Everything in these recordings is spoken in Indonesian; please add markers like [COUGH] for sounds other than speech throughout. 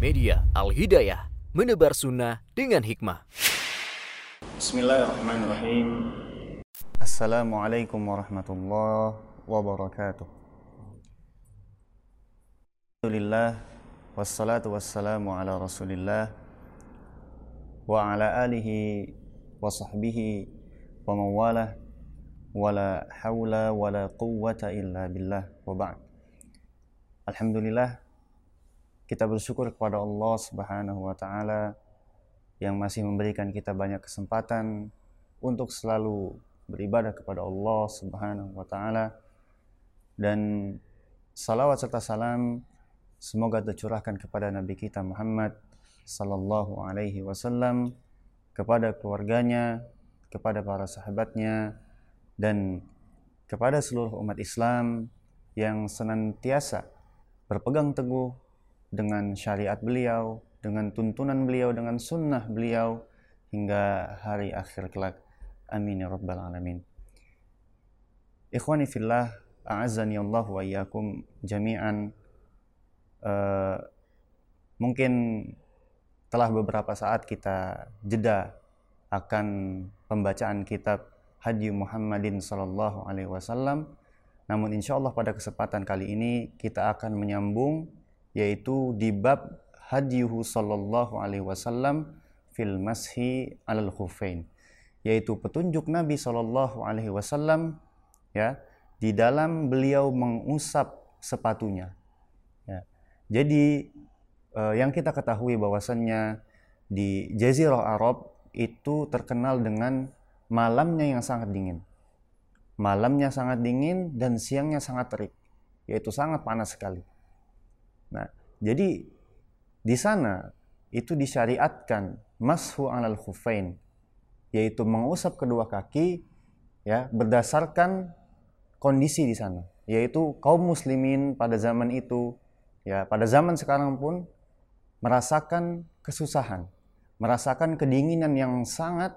Media Al-Hidayah, menebar sunnah dengan hikmah. Bismillahirrahmanirrahim. Assalamualaikum warahmatullahi wabarakatuh. Alhamdulillah wassalatu wassalamu ala Rasulillah wa ala alihi wa sahbihi wa mawalah wala hawla wala quwwata illa billah wa ba'd. Alhamdulillah kita bersyukur kepada Allah Subhanahu wa taala yang masih memberikan kita banyak kesempatan untuk selalu beribadah kepada Allah Subhanahu wa taala. Dan salawat serta salam semoga tercurahkan kepada Nabi kita Muhammad sallallahu alaihi wasallam kepada keluarganya, kepada para sahabatnya dan kepada seluruh umat Islam yang senantiasa berpegang teguh dengan syariat beliau, dengan tuntunan beliau, dengan sunnah beliau hingga hari akhir kelak. Amin ya rabbal alamin. Ikhwani fillah, a'azzani Allah wa iyyakum jami'an. Uh, mungkin telah beberapa saat kita jeda akan pembacaan kitab Hadi Muhammadin Sallallahu Alaihi Wasallam. Namun insya Allah pada kesempatan kali ini kita akan menyambung yaitu di bab Hadiyuhu Sallallahu Alaihi Wasallam fil mashi alal khufain yaitu petunjuk Nabi Sallallahu Alaihi Wasallam ya di dalam beliau mengusap sepatunya. Ya. Jadi uh, yang kita ketahui bahwasannya di Jazirah Arab itu terkenal dengan malamnya yang sangat dingin. Malamnya sangat dingin dan siangnya sangat terik, yaitu sangat panas sekali. Nah, jadi di sana itu disyariatkan mashu alal khufain, yaitu mengusap kedua kaki ya berdasarkan kondisi di sana, yaitu kaum muslimin pada zaman itu ya pada zaman sekarang pun merasakan kesusahan, merasakan kedinginan yang sangat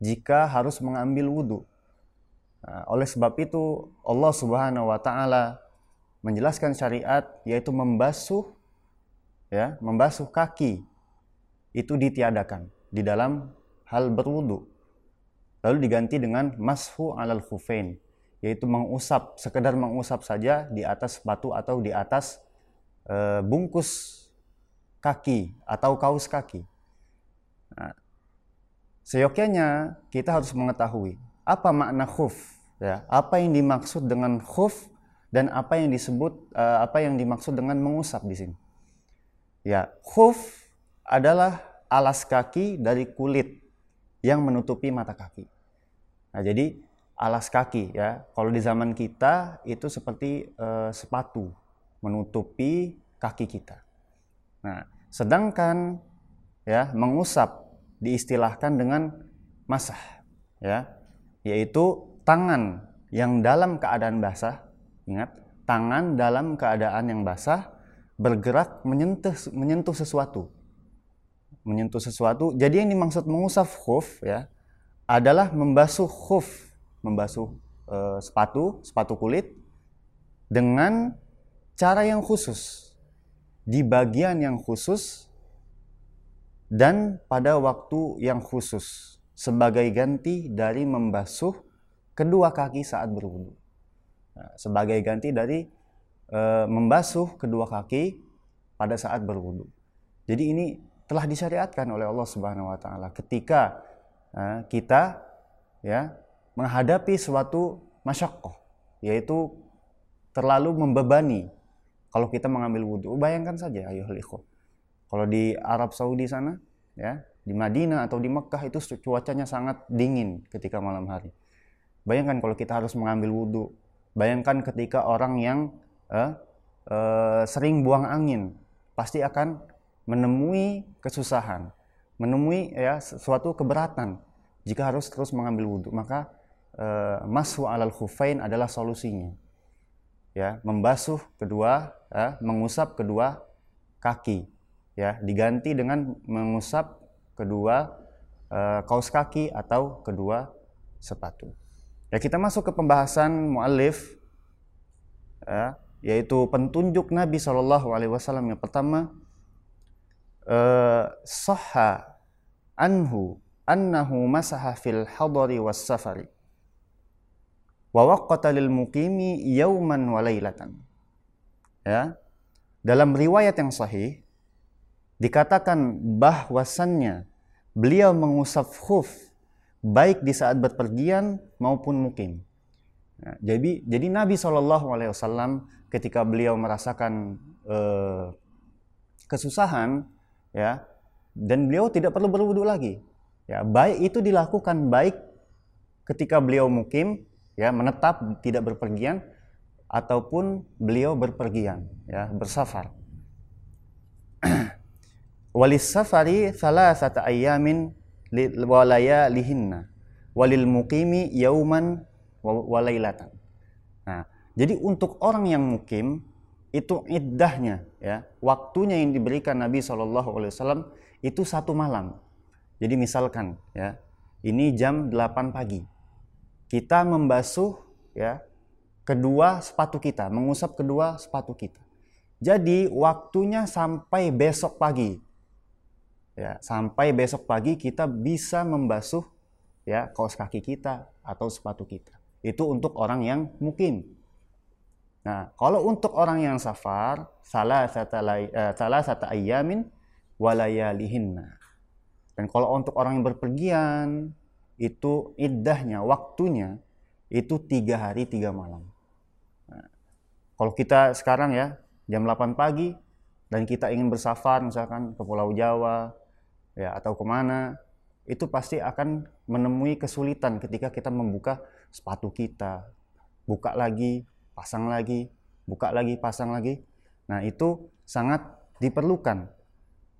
jika harus mengambil wudhu. Nah, oleh sebab itu Allah Subhanahu wa taala menjelaskan syariat yaitu membasuh ya, membasuh kaki itu ditiadakan di dalam hal berwudhu. Lalu diganti dengan mashu alal khufain yaitu mengusap sekedar mengusap saja di atas batu atau di atas e, bungkus kaki atau kaus kaki. Nah, seyogyanya kita harus mengetahui apa makna khuf, ya, apa yang dimaksud dengan khuf dan apa yang disebut uh, apa yang dimaksud dengan mengusap di sini. Ya, khuf adalah alas kaki dari kulit yang menutupi mata kaki. Nah, jadi alas kaki ya, kalau di zaman kita itu seperti uh, sepatu menutupi kaki kita. Nah, sedangkan ya mengusap diistilahkan dengan masah ya, yaitu tangan yang dalam keadaan basah, ingat, tangan dalam keadaan yang basah bergerak menyentuh menyentuh sesuatu. Menyentuh sesuatu. Jadi yang dimaksud mengusap khuf ya adalah membasuh khuf, membasuh e, sepatu, sepatu kulit dengan cara yang khusus di bagian yang khusus dan pada waktu yang khusus sebagai ganti dari membasuh kedua kaki saat berwudu. Nah, sebagai ganti dari e, membasuh kedua kaki pada saat berwudu. Jadi ini telah disyariatkan oleh Allah Subhanahu wa taala ketika e, kita ya menghadapi suatu masyakoh yaitu terlalu membebani kalau kita mengambil wudhu. Bayangkan saja, ayo ikhwah. Kalau di Arab Saudi sana, ya, di Madinah atau di Mekah itu cuacanya sangat dingin ketika malam hari. Bayangkan kalau kita harus mengambil wudhu. Bayangkan ketika orang yang eh, eh, sering buang angin, pasti akan menemui kesusahan, menemui ya suatu keberatan. Jika harus terus mengambil wudhu. Maka eh, alal khufain adalah solusinya. Ya membasuh kedua ya, mengusap kedua kaki. Ya diganti dengan mengusap kedua uh, kaus kaki atau kedua sepatu ya kita masuk ke pembahasan muallif ya, yaitu pentunjuk Nabi Shallallahu Alaihi Wasallam yang pertama uh, sahha anhu annahu masaha fil hadari was safari wa waqqata lil muqimi yauman wa lailatan. Ya dalam riwayat yang sahih dikatakan bahwasannya beliau mengusap khuf baik di saat berpergian maupun mukim. Nah, jadi jadi Nabi Shallallahu Alaihi Wasallam ketika beliau merasakan eh, kesusahan ya dan beliau tidak perlu berwudu lagi ya baik itu dilakukan baik ketika beliau mukim ya menetap tidak berpergian ataupun beliau berpergian ya bersafar [CLEARS THROAT] walis safari salah satu ayamin walaya lihinna walil muqimi yauman walailatan nah jadi untuk orang yang mukim itu iddahnya ya waktunya yang diberikan Nabi saw itu satu malam jadi misalkan ya ini jam 8 pagi kita membasuh ya kedua sepatu kita, mengusap kedua sepatu kita. Jadi waktunya sampai besok pagi. Ya, sampai besok pagi kita bisa membasuh ya kaos kaki kita atau sepatu kita. Itu untuk orang yang mungkin. Nah, kalau untuk orang yang safar, salah satu uh, salah satu ayamin walayalihinna. Dan kalau untuk orang yang berpergian, itu iddahnya, waktunya itu tiga hari tiga malam. Kalau kita sekarang ya jam 8 pagi dan kita ingin bersafar misalkan ke Pulau Jawa ya atau ke mana itu pasti akan menemui kesulitan ketika kita membuka sepatu kita. Buka lagi pasang lagi buka lagi pasang lagi. Nah itu sangat diperlukan.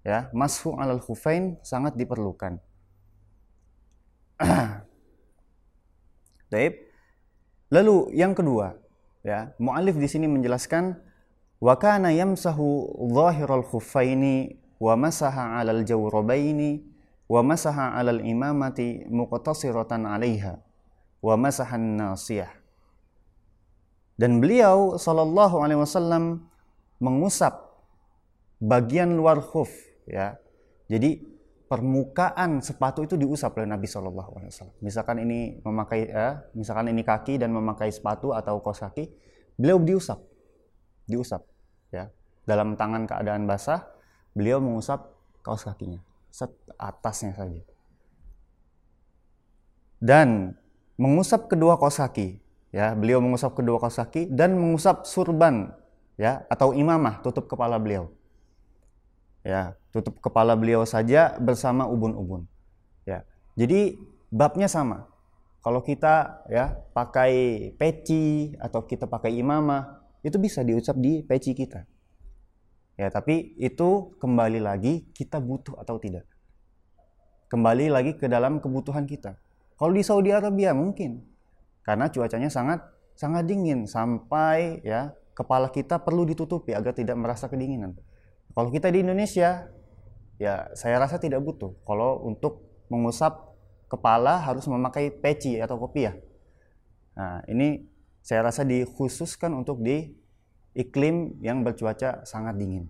Ya masfu alal khufain sangat diperlukan. [CLEARS THROAT] Taib. Lalu yang kedua, ya mualif di sini menjelaskan wa kana yamsahu zahiral khuffaini wa masaha 'alal jawrabaini wa masaha 'alal imamati muqtasiratan 'alaiha wa nasiyah dan beliau sallallahu alaihi wasallam mengusap bagian luar khuf ya jadi permukaan sepatu itu diusap oleh Nabi Shallallahu Alaihi Wasallam. Misalkan ini memakai, eh, misalkan ini kaki dan memakai sepatu atau kaos kaki, beliau diusap, diusap, ya. Dalam tangan keadaan basah, beliau mengusap kaos kakinya, set atasnya saja. Dan mengusap kedua kaos kaki, ya. Beliau mengusap kedua kaos kaki dan mengusap surban, ya, atau imamah tutup kepala beliau ya tutup kepala beliau saja bersama ubun-ubun ya jadi babnya sama kalau kita ya pakai peci atau kita pakai imamah itu bisa diucap di peci kita ya tapi itu kembali lagi kita butuh atau tidak kembali lagi ke dalam kebutuhan kita kalau di Saudi Arabia mungkin karena cuacanya sangat sangat dingin sampai ya kepala kita perlu ditutupi agar tidak merasa kedinginan kalau kita di Indonesia, ya saya rasa tidak butuh. Kalau untuk mengusap kepala harus memakai peci atau kopiah. Nah, ini saya rasa dikhususkan untuk di iklim yang bercuaca sangat dingin.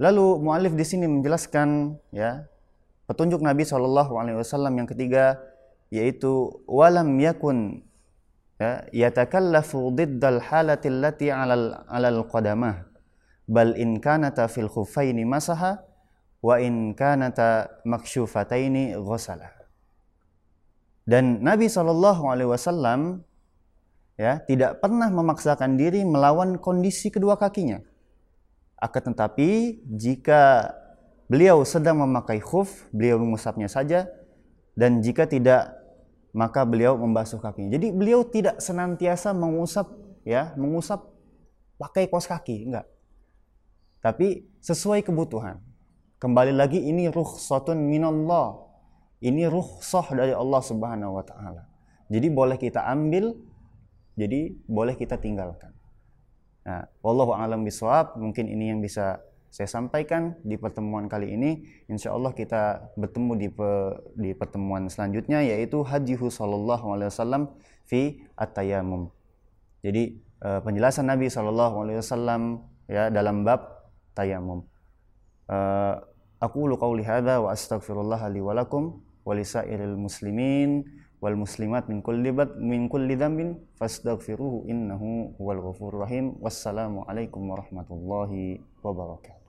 Lalu mualif di sini menjelaskan ya petunjuk Nabi Shallallahu Alaihi Wasallam yang ketiga yaitu walam yakun ya yatakallafu diddal halati allati alal alal qadamah bal in kanata fil khuffaini masaha wa in kanata maksyufataini ghusala. Dan Nabi Shallallahu alaihi wasallam ya tidak pernah memaksakan diri melawan kondisi kedua kakinya. Akan tetapi jika beliau sedang memakai khuf, beliau mengusapnya saja dan jika tidak maka beliau membasuh kakinya. Jadi beliau tidak senantiasa mengusap ya, mengusap pakai kos kaki, enggak tapi sesuai kebutuhan. Kembali lagi ini rukhsatun minallah. Ini rukhsah dari Allah Subhanahu wa taala. Jadi boleh kita ambil, jadi boleh kita tinggalkan. Nah, wallahu a'lam bishawab. Mungkin ini yang bisa saya sampaikan di pertemuan kali ini. Insya Allah kita bertemu di, pe, di pertemuan selanjutnya yaitu Hajihu Sallallahu Alaihi Wasallam fi at-tayamum. Jadi uh, penjelasan Nabi Sallallahu Alaihi Wasallam ya dalam bab tayamum. Uh, eh, aku lu qauli hadza wa astaghfirullah li wa lakum wa muslimin wal muslimat min kulli bad min kulli dhanbin fastaghfiruhu innahu huwal ghafurur rahim. Wassalamu alaikum warahmatullahi wabarakatuh.